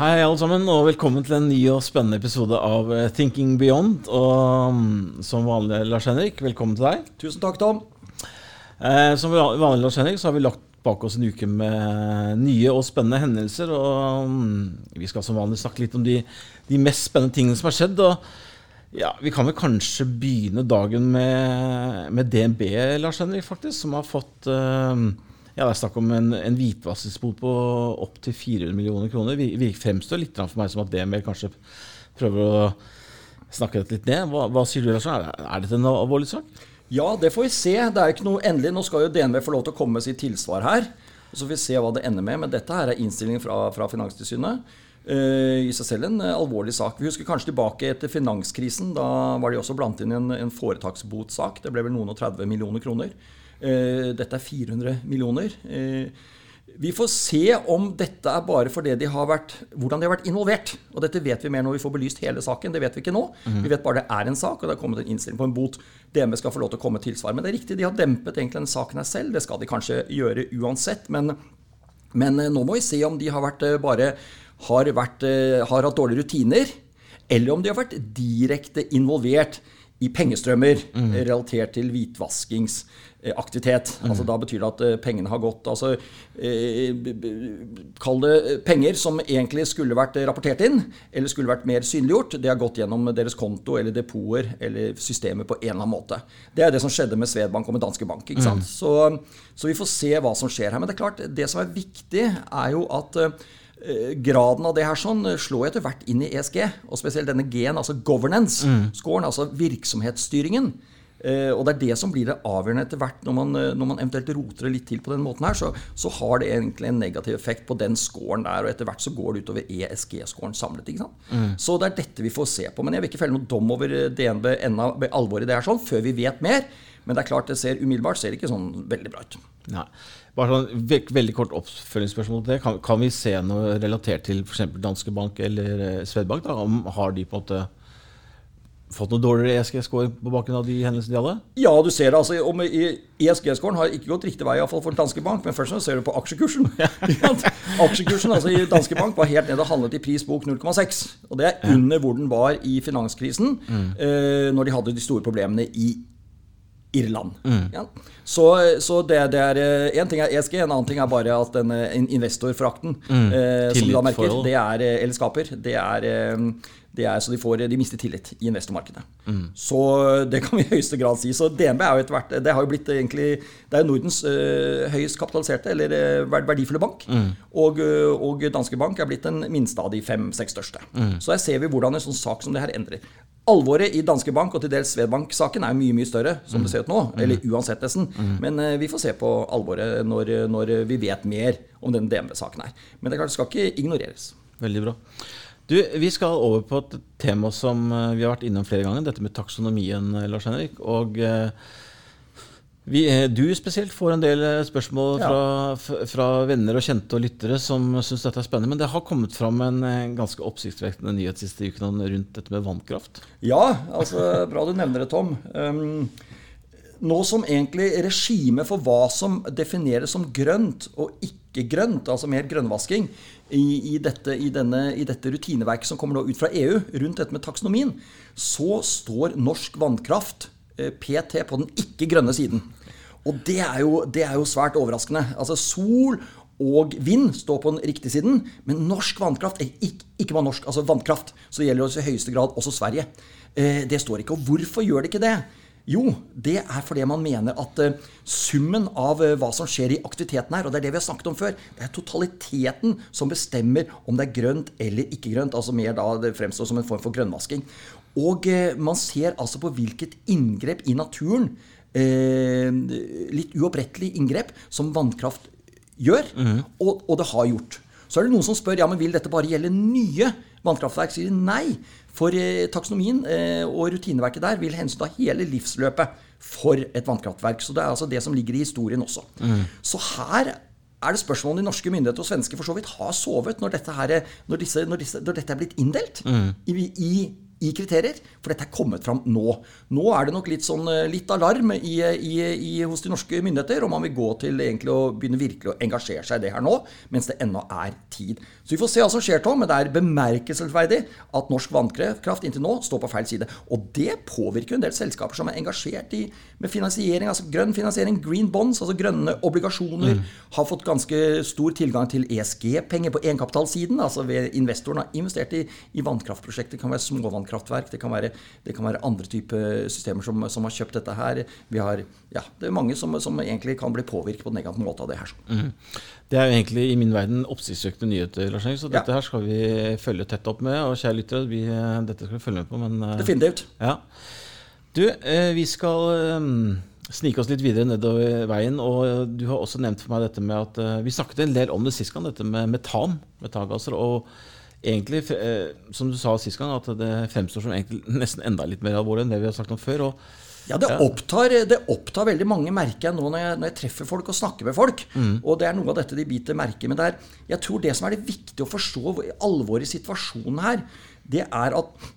Hei, alle sammen, og velkommen til en ny og spennende episode av eh, Thinking Beyond. Og mm, som vanlig, Lars Henrik, velkommen til deg. Tusen takk, Tom. Eh, som vanlig, Lars Henrik, så har vi lagt bak oss en uke med nye og spennende hendelser. Og mm, vi skal som vanlig snakke litt om de, de mest spennende tingene som har skjedd. Og ja, vi kan vel kanskje begynne dagen med, med DNB, Lars Henrik, faktisk, som har fått eh, ja, Det er snakk om en, en hvitvaskingsbot på opptil 400 millioner kroner. Det fremstår litt for meg som at DNB kanskje prøver å snakke dette litt ned. Hva, hva sier du, Lars? Er, er dette en alvorlig sak? Ja, det får vi se. Det er ikke noe endelig. Nå skal jo DNB få lov til å komme med sitt tilsvar her. Så får vi se hva det ender med. Men dette her er innstillingen fra, fra Finanstilsynet. Uh, I seg selv en uh, alvorlig sak. Vi husker kanskje tilbake etter finanskrisen. Da var de også blant inn en, en foretaksbotsak. Det ble vel noen og 30 millioner kroner. Eh, dette er 400 millioner. Eh, vi får se om dette er bare fordi de har vært, hvordan de har vært involvert. Og dette vet vi mer når vi får belyst hele saken. Det vet vi ikke nå. Mm. Vi vet bare det er en sak, og det har kommet en innstilling på en bot. DME skal få lov til å komme tilsvar. Men det er riktig, de har dempet egentlig den saken her selv. Det skal de kanskje gjøre uansett. Men, men eh, nå må vi se om de har vært bare har, vært, har hatt dårlige rutiner, eller om de har vært direkte involvert i pengestrømmer mm. relatert til hvitvaskingsaktivitet. Mm. Altså Da betyr det at eh, pengene har gått altså, eh, Kall det penger som egentlig skulle vært rapportert inn, eller skulle vært mer synliggjort. Det har gått gjennom deres konto eller depoter eller systemet på en eller annen måte. Det er det som skjedde med Svedbank og med Danske Bank. Mm. Så, så, vi får se hva som skjer her. Men det er klart, det som er viktig, er jo at eh, Eh, graden av det her sånn eh, slår etter hvert inn i ESG, og spesielt denne G-en, altså governance-scoren, mm. altså virksomhetsstyringen. Uh, og det er det som blir det avgjørende etter hvert, når man, når man eventuelt roter det litt til på den måten her, så, så, har det egentlig en negativ effekt på den scoren der, og etter hvert så går det utover ESG-scoren samlet. ikke sant? Mm. Så det er dette vi får se på. Men jeg vil ikke felle noen dom over DNB ennå med alvor i det her sånn, før vi vet mer. Men det er klart det ser umiddelbart ser det ikke sånn veldig bra ut. Nei. Bare sånn veldig kort oppfølgingsspørsmål til det. Kan, kan, vi se noe relatert til f.eks. Danske Bank eller eh, Swedbank? Da? Om, har de på en måte fått noe dårligere ESG-score på bakgrunn av de hendelsene de hadde? Ja, du ser det. altså, ESG-scoren har ikke gått riktig vei iallfall for Danske Bank, men først og ser du på aksjekursen. aksjekursen altså i Danske Bank var helt ned og handlet i pris bok 0,6. Og det er under hvor den var i finanskrisen, mm. eh, når de hadde de store problemene i Irland. Mm. Ja. Så, så, det, det er eh, ting er ESG, en annen ting er bare at den investorforakten mm. eh, som du da merker, det er, eh, eller skaper, det er eh, det er så de, får, de mister tillit i investormarkedet. Mm. Så det kan vi i høyeste grad si. Så DNB er jo etter hvert Det har jo blitt egentlig Det er Nordens øh, høyest kapitaliserte, eller verdifulle bank. Mm. Og, og, Danske Bank er blitt den minste av de fem-seks største. Mm. Så her ser vi hvordan en sånn sak som det her endrer. Alvoret i Danske Bank og til dels Svedbank-saken er mye mye større, som det ser ut nå. Mm. Eller uansett, nesten. Mm. Men vi får se på alvoret når, når vi vet mer om den DNB-saken her. Men det er klart, det skal ikke ignoreres. Veldig bra. Du, Vi skal over på et tema som eh, vi har vært innom flere ganger. Dette med taksonomien, eh, Lars Henrik. Og eh, vi, du spesielt får en del spørsmål fra, ja. fra venner og kjente og lyttere som syns dette er spennende. Men det har kommet fram en ganske oppsiktsvekkende nyhet siste uken rundt dette med vannkraft. Ja, altså bra du nevner det, Tom. Um, nå som egentlig regimet for hva som defineres som grønt og ikke grønt, altså mer grønnvasking, i, i, dette, i, denne, i, dette, rutineverket som kommer nå ut fra EU rundt dette med taksonomien, så står norsk vannkraft eh, PT på den ikke grønne siden. Og det er jo, det er jo svært overraskende. Altså Sol og vind står på den riktige siden, men norsk vannkraft ikke, ikke bare norsk, altså vannkraft, så gjelder det i høyeste grad også Sverige. Eh, det står ikke. Og hvorfor gjør det ikke det? Jo, det er fordi man mener at uh, summen av uh, hva som skjer i aktiviteten her, og det er det vi har snakket om før, det er totaliteten som bestemmer om det er grønt eller ikke grønt. Altså mer da det fremstår som en form for grønnvasking. Og man ser altså på hvilket inngrep i naturen, litt uopprettelig inngrep, som vannkraft gjør, mm. og, og det har gjort. Så er det noen som spør ja, men vil dette bare gjelde nye vannkraftverk. Sier de nei. For eh, taksonomien eh, og rutineverket der vil hensynta hele livsløpet for et vannkraftverk. Så det er altså det som ligger i historien også. Mm. Så her er det spørsmål om de norske myndigheter og svenske for så vidt har sovet når dette, her, når disse, når disse, når dette er blitt inndelt mm. i, i, i kriterier, for dette er kommet fram nå. Nå er det nok litt, sånn, eh, litt alarm i, i, i, hos de norske myndigheter om man vil gå til egentlig å begynne virkelig å engasjere seg i det her nå, mens det ennå er tid. Så vi får se hva som skjer, Tom, men det er bemerkelsesverdig at norsk vannkraft inntil nå står på feil side. Og det påvirker en del selskaper som er engasjert i, med finansiering, altså grønn finansiering, green bonds, altså grønne obligasjoner, mm. har fått ganske stor tilgang til ESG-penger på egenkapitalsiden, altså ved investoren har investert i, i vannkraftprosjekter, kan være småvannkraft vannkraftverk, det kan være, det kan være andre typer systemer som, som, har kjøpt dette her. Vi har, ja, det er mange som, som egentlig kan bli påvirket på en negativ måte av det her. Mm. Det er jo egentlig i min verden oppsiktsvekkende nyheter, Lars Henrik, så dette ja. her skal vi følge tett opp med. Og kjære lyttere, dette skal vi følge med på. Men, eh, Definitivt. Ja. Du, eh, vi skal um, snike oss litt videre nedover veien. Og du har også nevnt for meg dette med at Vi snakket en del om det sist gang, dette med metan, metangasser. og egentlig, eh, som du sa sist gang, at det fremstår som nesten enda litt mer alvorlig enn det vi har sagt om før. og ja, det opptar, det opptar, veldig mange, merker jeg nå når jeg, når jeg, treffer folk og snakker med folk. Mm. Og det er noe av dette de biter merke med der. Jeg tror det som er det viktige å forstå alvoret i situasjonen her, det er at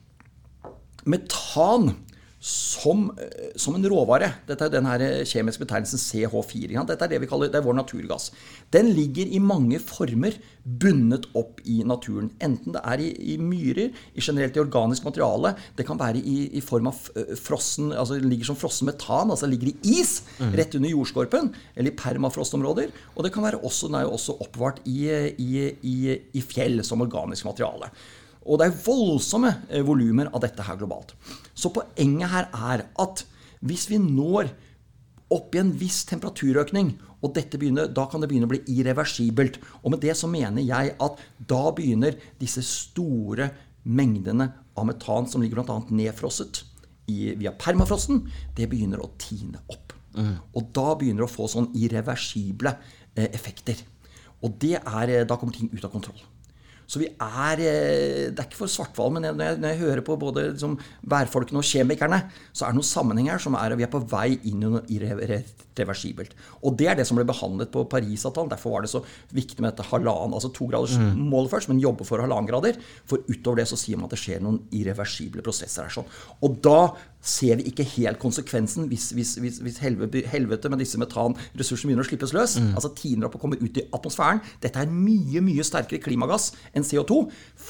metan som, eh, som, en råvare. Dette er den her kjemiske betegnelsen CH4. Dette er det vi kaller det er vår naturgass. Den ligger i mange former bundet opp i naturen. Enten det er i, i myrer, i generelt i organisk materiale. Det kan være i, i form av eh, frossen, altså det ligger som frossen metan, altså det ligger i is mm. rett under jordskorpen, eller i permafrostområder. Og det kan være også, den er jo også oppvart i, i fjell som organisk materiale. Og det er voldsomme eh, volumer av dette her globalt. Så poenget her er at hvis vi når opp i en viss temperaturøkning, og dette begynner, da kan det begynne å bli irreversibelt. Og med det så mener jeg at da begynner disse store mengdene av metan som ligger bl.a. nedfrosset i, via permafrosten, det begynner å tine opp. Mm. Og da begynner det å få sånn irreversible eh, effekter. Og det er, eh, da kommer ting ut av kontroll. Så vi er eh, Det er ikke for svartval, men når jeg, når jeg hører på både liksom, værfolkene og kjemikerne, så er det noen sammenheng her som er at vi er på vei inn i noe irreversibelt. Og det er det som ble behandlet på Parisavtalen. Derfor var det så viktig med dette halvannen, altså to graders mm. mål først, men jobbe for halvannen grader. For utover det så sier man at det skjer noen irreversible prosesser her. sånn. Og da ser vi ikke helt konsekvensen hvis, hvis, hvis, hvis helvete, med disse metanressursene begynner å slippes løs. Mm. Altså tiner opp og kommer ut i atmosfæren. Dette er mye mye sterkere klimagass enn CO2.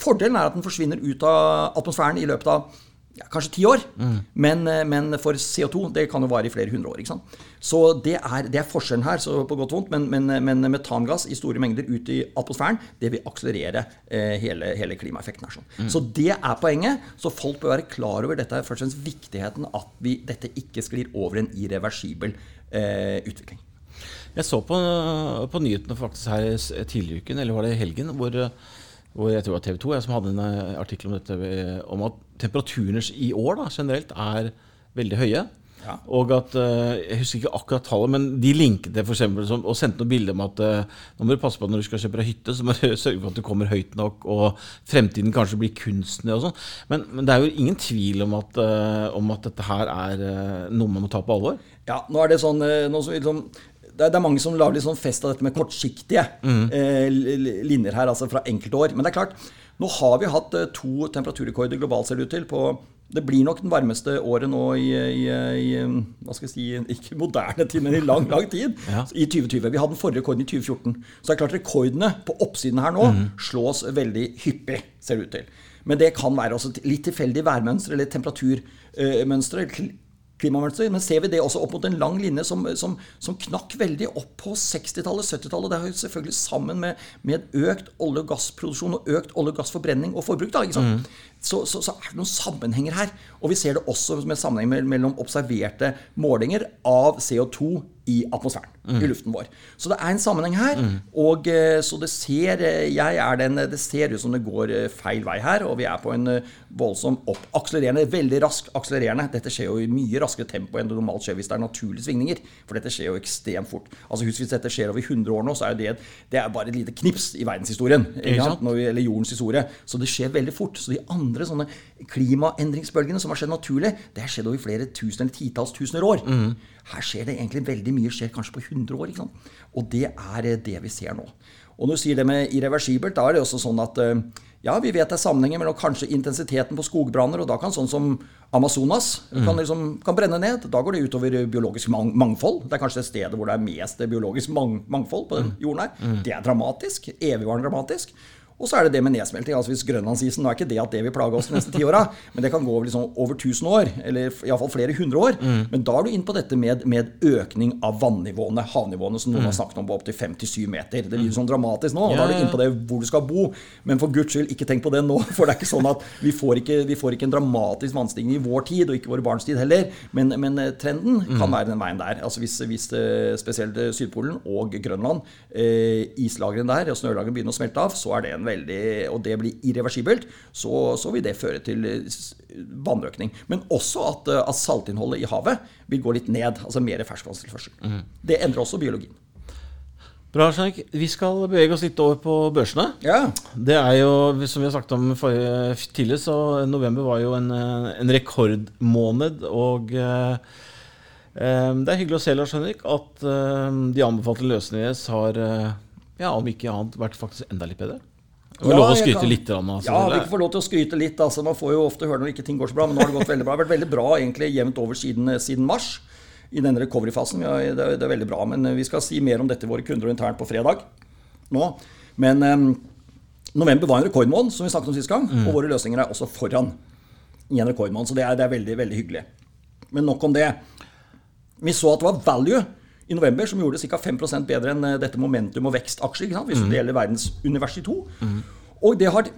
Fordelen er at den forsvinner ut av atmosfæren i løpet av ja, kanskje ti år. Mm. Men, eh, men, for CO2 det kan jo vare i flere hundre år. ikke sant? Så det er, det er forskjellen her, så på godt og vondt. Men, men, men, metangass i store mengder ut i atmosfæren det vil akselerere eh, hele, hele, klimaeffekten. her. Sånn. Mm. Så det er poenget. Så folk bør være klar over dette først og fremst viktigheten at vi, dette ikke sklir over en irreversibel eh, utvikling. Jeg så på, på nyhetene faktisk her tidligere uken, eller var det i helgen, hvor hvor jeg tror det var TV 2 jeg, som hadde en eh, artikkel om dette, eh, om at temperaturer i år da, generelt er veldig høye. Ja. Og at, eh, Jeg husker ikke akkurat tallet, men de linket det for eksempel, som, og sendte noen bilder om at nå må du passe på at når du skal kjøpe deg hytte, så må du sørge for at du kommer høyt nok, og fremtiden kanskje blir kunstner og sånn. Men, men, det er jo ingen tvil om at, om at, dette her er noe man må ta på alvor. Ja, nå er det sånn, nå, liksom, det, er, mange som lager litt sånn fest av dette med kortsiktige mm. eh, linjer her, altså fra enkeltår. Men det er klart, nå har vi hatt eh, to temperaturrekorder globalt, ser det ut til. på det blir nok den varmeste året nå i, i, i, hva skal jeg si, ikke moderne tid, men i lang lang tid. Ja. I 2020. Vi hadde den forrige rekorden i 2014. Så det er klart rekordene på oppsiden her nå mm. slås veldig hyppig, ser det ut til. Men det kan være også litt tilfeldig værmønster eller temperaturmønstre. Klimamønster. Men ser vi det også opp mot en lang linje som, som, som knakk veldig opp på 60-tallet, 70-tallet. Det er jo selvfølgelig sammen med, med, økt olje- og gassproduksjon og økt olje- og gassforbrenning og forbruk. Da, ikke mm. Så, så, så, er det noen sammenhenger her. Og vi ser det også med sammenheng mellom observerte målinger av CO2 i atmosfæren, mm. i luften vår. Så det er en sammenheng her. Mm. Og eh, så det ser eh, jeg er den, det ser ut som det går eh, feil vei her, og vi er på en voldsom opp. Akselererende, veldig rask akselererende. Dette skjer jo i mye raskere tempo enn det normalt skjer hvis det er naturlige svingninger. For dette skjer jo ekstremt fort. Altså Husk hvis dette skjer over 100 år nå, så er det, det er bare et lite knips i verdenshistorien. Vi, eller jordens historie. Så det skjer veldig fort. Så de andre sånne klimaendringsbølgene som har skjedd naturlig, det har skjedd over flere tusen eller titalls tusener år. Mm. Her skjer det egentlig veldig mye, skjer kanskje på 100 år. ikke sant? Og det er eh, det vi ser nå. Og når du sier det med irreversibelt, da er det også sånn at eh, ja, vi vet det er sammenhenger mellom kanskje intensiteten på skogbranner, og da kan sånn som Amazonas kan, liksom, kan brenne ned. Da går det utover biologisk mang mangfold. Det er kanskje det stedet hvor det er mest biologisk mang mangfold på den jorden her. Det er dramatisk. Evigvarende dramatisk. Og så er det det med nedsmelting. altså Hvis grønlandsisen Nå er ikke det at det vil plage oss de neste ti åra, men det kan gå liksom over 1000 år, eller iallfall flere hundre år. Mm. Men da er du inne på dette med, med økning av vannivåene, havnivåene, som noen mm. har snakket om på opptil 5-7 meter. Det blir sånn dramatisk nå. og Da er du inne på det hvor du skal bo. Men for guds skyld, ikke tenk på det nå. For det er ikke sånn at vi får ikke, vi får ikke en dramatisk vannstigning i vår tid, og ikke våre barns tid heller. Men, men eh, trenden kan mm. være den veien der. Altså hvis, hvis eh, spesielt Sydpolen og Grønland, eh, islagrene der og snølagene begynner å smelte av, så er det en veldig veldig, og det blir irreversibelt, så, så vil det føre til eh, vannøkning. Men også at, eh, at, saltinnholdet i havet vil gå litt ned. Altså mer ferskvannstilførsel. Mm. Det endrer også biologien. Bra, Sjank. Vi skal bevege oss litt over på børsene. Ja. Det er jo, som vi har sagt om forrige tidligere, så november var jo en, eh, en rekordmåned. Og eh, det er hyggelig å se, Lars Henrik, at eh, de anbefalte løsningene har, har, ja, om ikke annet, vært faktisk enda litt bedre. Du får ja, lov å skryte litt? Altså, ja, vi får lov til å skryte litt. Altså, man får jo ofte høre når ikke ting går så bra, men nå har det gått veldig bra. Det har vært veldig bra egentlig jevnt over siden, siden mars i denne recovery-fasen. Ja, det, det, er veldig bra. Men eh, vi skal si mer om dette til våre kunder internt på fredag nå. Men eh, november var en rekordmåned, som vi snakket om sist gang. Mm. Og våre løsninger er også foran i en rekordmåned. Så det er, det er veldig, veldig hyggelig. Men nok om det. Vi så at det var value i november som gjorde det ca. 5 bedre enn eh, dette momentum- og vekstaksjer. Hvis mm. det gjelder verdens univers i to. Mm. Og det har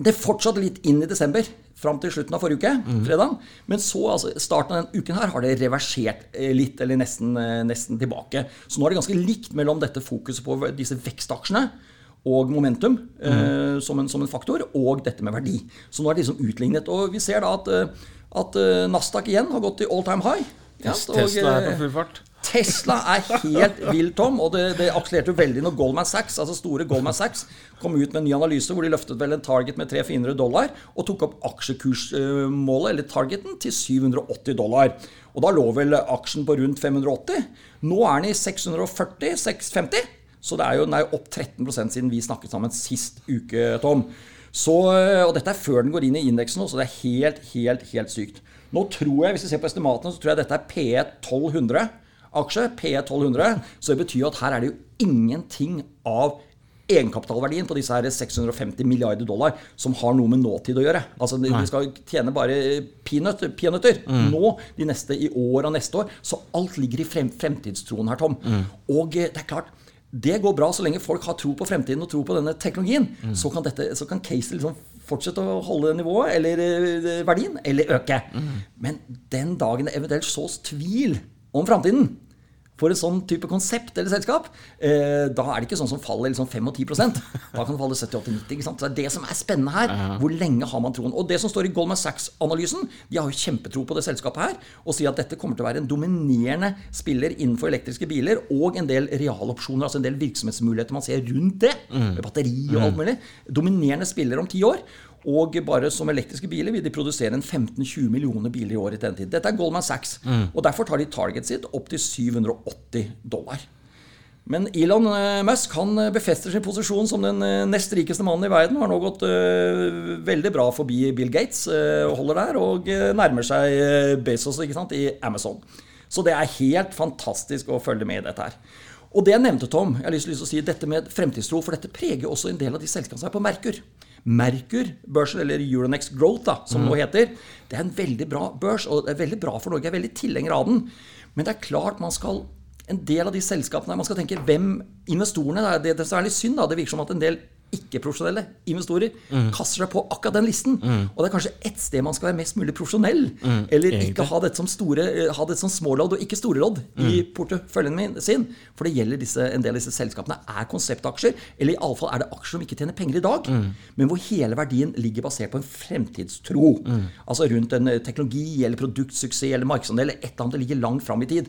det fortsatte litt inn i desember, fram til slutten av forrige uke, mm. fredag. Men så, altså, starten av denne uken her, har det reversert eh, litt, eller nesten, eh, nesten tilbake. Så nå er det ganske likt mellom dette fokuset på disse vekstaksjene og momentum mm. eh, som, en, som, en, faktor, og dette med verdi. Så nå er det liksom utlignet. Og vi ser da at, at Nasdaq igjen har gått til all time high. Ja, Tesla er på full fart. Tesla er helt vill, Tom. Og det, det akselerte veldig når Goldman Sachs, altså store Goldman Sachs kom ut med en ny analyse hvor de løftet vel en target med 300-400 dollar og tok opp aksjekursmålet, eller targeten, til 780 dollar. Og da lå vel aksjen på rundt 580. Nå er den i 640-650. Så det er jo, den er jo opp 13% siden vi snakket sammen sist uke, Tom. Så, og dette er før den går inn i indeksen, så det er helt, helt, helt sykt. Nå tror jeg, hvis vi ser på estimatene, så tror jeg dette er P 1200 aksje, P1200, så det betyr at her er det jo ingenting av egenkapitalverdien på disse her 650 milliarder dollar som har noe med nåtid å gjøre. Altså De Nei. skal tjene bare peanøtter, peanøtter mm. nå, de neste i år og neste år. Så alt ligger i frem, fremtidstroen her, Tom. Mm. Og eh, det er klart, det går bra så lenge folk har tro på fremtiden og tro på denne teknologien. Mm. Så kan, dette, så kan caset liksom fortsette å holde nivået, eller eh, verdien, eller øke. Mm. Men den dagen det eventuelt sås tvil om framtiden for en sånn type konsept eller selskap, eh, da er det ikke sånn som faller liksom 5 og 10% Da kan det falle 70-80-90. Så det er det som er spennende her. Hvor lenge har man troen? Og det som står i Goldman Sachs-analysen, de har jo kjempetro på det selskapet her, og sier at dette kommer til å være en dominerende spiller innenfor elektriske biler, og en del realopsjoner, altså en del virksomhetsmuligheter man ser rundt det, mm. med batteri og alt mm. mulig. Dominerende spiller om ti år. Og bare som elektriske biler vil de produsere en 15-20 millioner biler i året til den tid. Dette er Goldman Sachs. Mm. Og derfor tar de target sitt opp til 780 dollar. Men Elon eh, Musk han eh, befester sin posisjon som den eh, nest rikeste mannen i verden. Har nå gått uh, veldig bra forbi Bill Gates uh, holder der, og uh, nærmer seg Bezos sant, i Amazon. Så det er helt fantastisk å følge med i dette her. Og det jeg nevnte, Tom, jeg har lyst til å si dette med fremtidstro, for dette preger også en del av de selskapene som er på Merkur. Merkur-børsen, eller Euronext Growth, da, som mm. nå heter, det er en veldig bra børs, og det er veldig bra for Norge. Jeg er veldig tilhenger av den. Men det er klart man skal en del av de selskapene Man skal tenke hvem investorene Det, det, det er litt synd. da, Det virker som at en del ikke-profesjonelle investorer mm. kaster seg på akkurat den listen. Mm. Og det er kanskje ett sted man skal være mest mulig profesjonell. Mm. Eller Egentlig. ikke ha dette som store, eh, ha dette som smålodd og ikke storelodd i mm. porteføljen min sin. For det gjelder disse, en del av disse selskapene er konseptaksjer. Eller iallfall er det aksjer som ikke tjener penger i dag, mm. men hvor hele verdien ligger basert på en fremtidstro. Mm. Altså rundt en eh, teknologi eller produktsuksess eller markedsandel eller et eller annet det ligger langt fram i tid.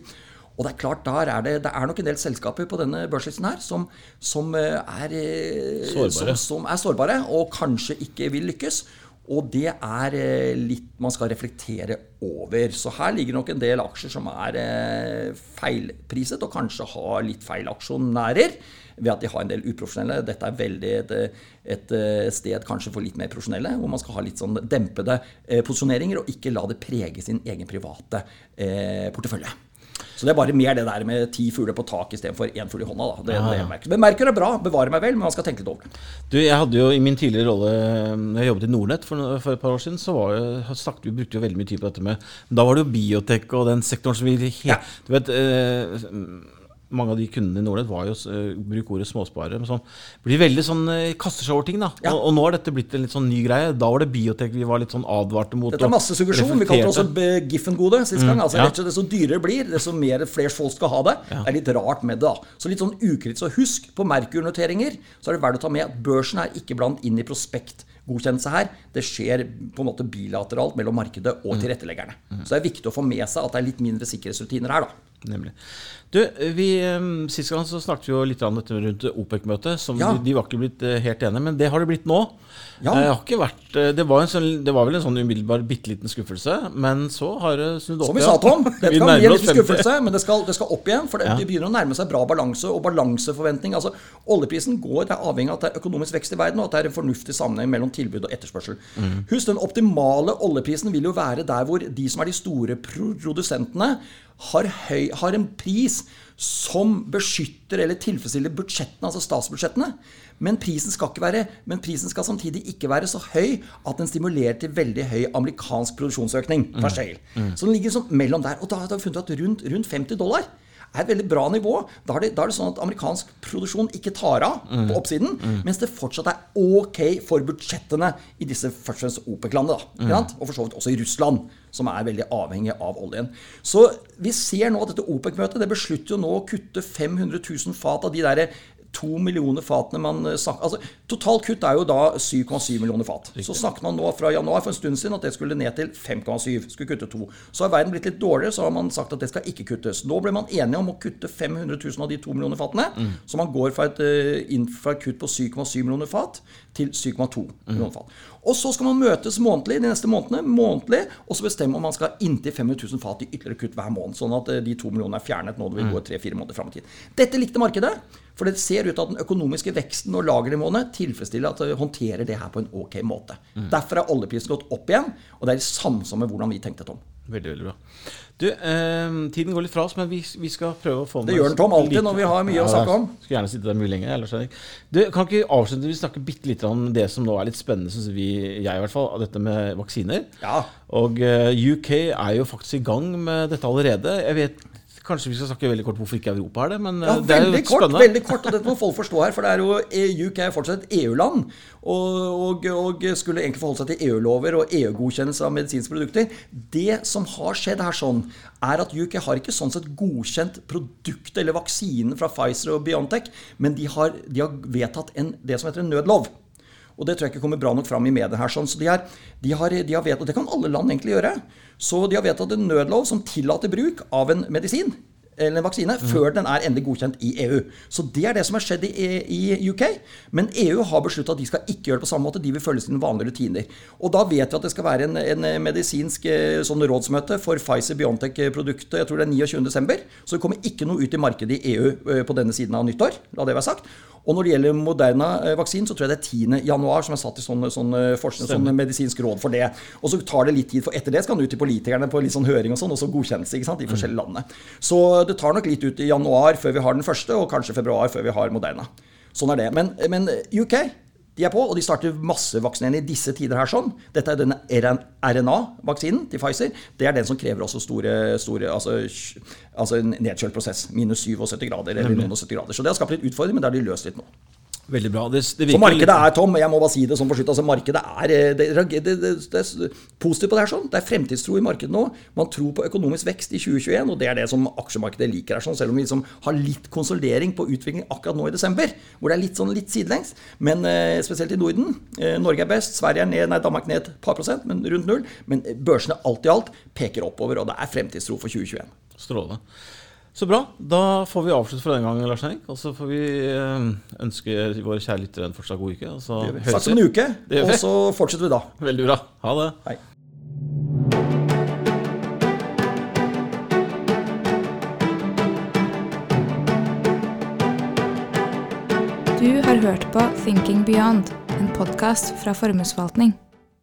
Og det er klart, der er det, det er nok en del selskaper på denne børslisten her som, som, eh, er, sårbare. Som, som, er sårbare og kanskje ikke vil lykkes. Og det er eh, litt man skal reflektere over. Så her ligger nok en del aksjer som er eh, feilpriset, og kanskje har litt feil aksjonærer ved at de har en del uprofesjonelle. Dette er veldig et, et, sted kanskje for litt mer profesjonelle, hvor man skal ha litt sånn dempede posisjoneringer, og ikke la det prege sin egen private portefølje. Så det er bare mer det der med ti fugler på tak istedenfor én fugl i hånda. Da. Det, ja, det Men merker er bra, bevarer meg vel, men man skal tenke litt over det. Du, jeg hadde jo i min tidligere rolle jeg jobbet i Nordnett for, for et par år siden, så var jeg snakket vi brukte jo veldig mye tid på dette med Da var det jo biotek og den sektoren som vi ja. Du vet eh, mange av de kundene i Nordnett var jo uh, bruk ordet småsparere. Men sånn, blir veldig sånn uh, kaster seg over ting. da ja. og, og, nå har dette blitt en litt sånn ny greie. Da var det biotek vi var litt sånn advarte mot. Dette er masse suggesjon. Vi kalte det også Giffen-gode sist gang. Mm, altså, ja. Desto dyrere det blir, desto mer flere folk skal ha det. Ja. Det er litt rart med det. da Så litt sånn ukritisk. Og husk, på Merkur-noteringer så er det verdt å ta med at børsen er ikke blant inn i prospekt godkjennelse her. Det skjer på en måte bilateralt mellom markedet og mm. tilretteleggerne. Så det er viktig å få med seg at det er litt mindre sikkerhetsrutiner her. da. Nemlig. Du, vi, Sist gang så snakket vi jo litt om dette rundt OPEC-møtet. Ja. De, de, var ikke blitt eh, helt enige, men det har det blitt nå. Ja. Det, vært, eh, det, var sånn, det, var vel en sånn umiddelbar bitte liten skuffelse, men så har det snudd opp. Som vi sa, Tom. Det kan bli en liten skuffelse, men det skal, det skal, opp igjen. For det, ja. det, begynner å nærme seg bra balanse og balanseforventning. Altså, Oljeprisen går, det er avhengig av at det er økonomisk vekst i verden, og at det er en fornuftig sammenheng mellom tilbud og etterspørsel. Mm. Husk, den optimale oljeprisen vil jo være der hvor de som er de store produsentene, har, høy, har en pris som beskytter eller tilfredsstiller budsjettene, altså statsbudsjettene. Men prisen, skal ikke være, men prisen skal samtidig ikke være så høy at den stimulerer til veldig høy amerikansk produksjonsøkning. Mm. Mm. Så den ligger sånn mellom der. Og da har vi funnet at rundt, rundt 50 dollar er et veldig bra nivå. Da er, det, da er det sånn at amerikansk produksjon ikke tar av mm. på oppsiden, mm. mens det fortsatt er ok for budsjettene i disse først og fremst OPEC-landene. Mm. Og for så vidt også i Russland, som er veldig avhengig av oljen. Så vi ser nå at dette OPEC-møtet det beslutter jo nå å kutte 500 000 fat av de der to millioner fatene man eh, snakker altså, Totalt kutt er jo da 7,7 millioner fat. Riktig. Så snakket man nå fra januar for en stund siden at det skulle ned til 5,7. Skulle kutte to. Så har verden blitt litt dårligere, så har man sagt at det skal ikke kuttes. Nå ble man enige om å kutte 500 000 av de to millioner fatene. Mm. Så man går fra et, eh, inn fra et kutt på 7,7 millioner fat til 7,2 mm. millioner fat. Og så skal man møtes månedlig de neste månedene, månedlig, og så bestemme om man skal ha inntil 500 000 fat i ytterligere kutt hver måned. Sånn at eh, de to millionene er fjernet nå det vil gå tre-fire måneder fram i tid. Dette likte markedet. For det ser ut til at den økonomiske veksten og lagernivåene tilfredsstiller at det håndterer det her på en ok måte. Mm. Derfor har oljeprisen gått opp igjen, og det er i samsvar med hvordan vi tenkte, Tom. Veldig, veldig bra. Du, eh, Tiden går litt fra oss, men vi, vi skal prøve å få med Det gjør den, Tom, alltid når vi har mye ja, å snakke om. Skulle gjerne sitte der mye lenger. Ellers, du, kan ikke avslutte vi snakke bitte litt om det som nå er litt spennende, syns vi, jeg i hvert fall, av dette med vaksiner. Ja. Og eh, UK er jo faktisk i gang med dette allerede. Jeg vet Kanskje vi skal snakke veldig kort hvorfor ikke Europa er det, men ja, det er jo kort, spennende. Veldig kort, og dette må folk forstå her, for det er jo e- UK er fortsatt et EU-land. Og, og, og, skulle egentlig forholde seg til EU-lover og EU-godkjennelse av medisinske produkter. Det som har skjedd her sånn, er at UK har ikke sånn sett godkjent produktet eller vaksinen fra Pfizer og Biontech, men de har, de har vedtatt en, det som heter en nødlov. Og det tror jeg ikke kommer bra nok fram i media her. sånn, så de, er, de, har, de har vedtatt, Det kan alle land egentlig gjøre. Så de har vedtatt en nødlov som tillater bruk av en medisin eller en vaksine mm. før den er endelig godkjent i EU. Så det er det som har skjedd i, i UK. Men EU har beslutta at de skal ikke gjøre det på samme måte. De vil følge sine vanlige rutiner. Og da vet vi at det skal være en, en medisinsk eh, sånn rådsmøte for Pfizer-Biontech-produktet jeg tror det er 29.12. Så det kommer ikke noe ut i markedet i EU eh, på denne siden av nyttår. La det være sagt. Og når det gjelder Moderna-vaksinen, så tror jeg det er 10. januar som er satt i sånn, sånn, forskning, sånn medisinsk råd for det. Og så tar det litt tid, for etter det skal den ut til politikerne på litt sånn høring og sånn, og så godkjennes ikke sant, i forskjellige mm. landene. Så det tar nok litt ut i januar før vi har den første, og kanskje februar før vi har Moderna. Sånn er det. Men, men UK de er på, og de starter massevaksinering i disse tider her sånn. Dette er denne RNA-vaksinen til Pfizer. Det er den som krever også store, store altså, altså en nedkjølt prosess. Minus 77 grader eller noen og 70 grader. Så det har skapt litt utfordring, men det har de løst litt nå. Veldig bra. Det, det For markedet er tom. Jeg må bare si det sånn på slutt. Altså, markedet er eh, det, det, det, er positivt på det her. sånn. Det er fremtidstro i markedet nå. Man tror på økonomisk vekst i 2021, og det er det som aksjemarkedet liker her. sånn, Selv om vi liksom har litt konsolidering på utvikling akkurat nå i desember, hvor det er litt sånn litt sidelengs. Men eh, spesielt i Norden. Eh, Norge er best. Sverige er ned, nei, Danmark ned et par prosent, men rundt null. Men børsene alt i alt peker oppover, og det er fremtidstro for 2021. Strålende. Så bra. Da får vi avslutte for denne gangen, Lars Henrik. Og så får vi eh, ønske våre kjære lyttere en fortsatt god uke. Og så høres Snakkes om en uke, og så fortsetter vi da. Veldig bra. Ha det. Hei. Du har hørt på Thinking Beyond, en podkast fra Formuesforvaltning.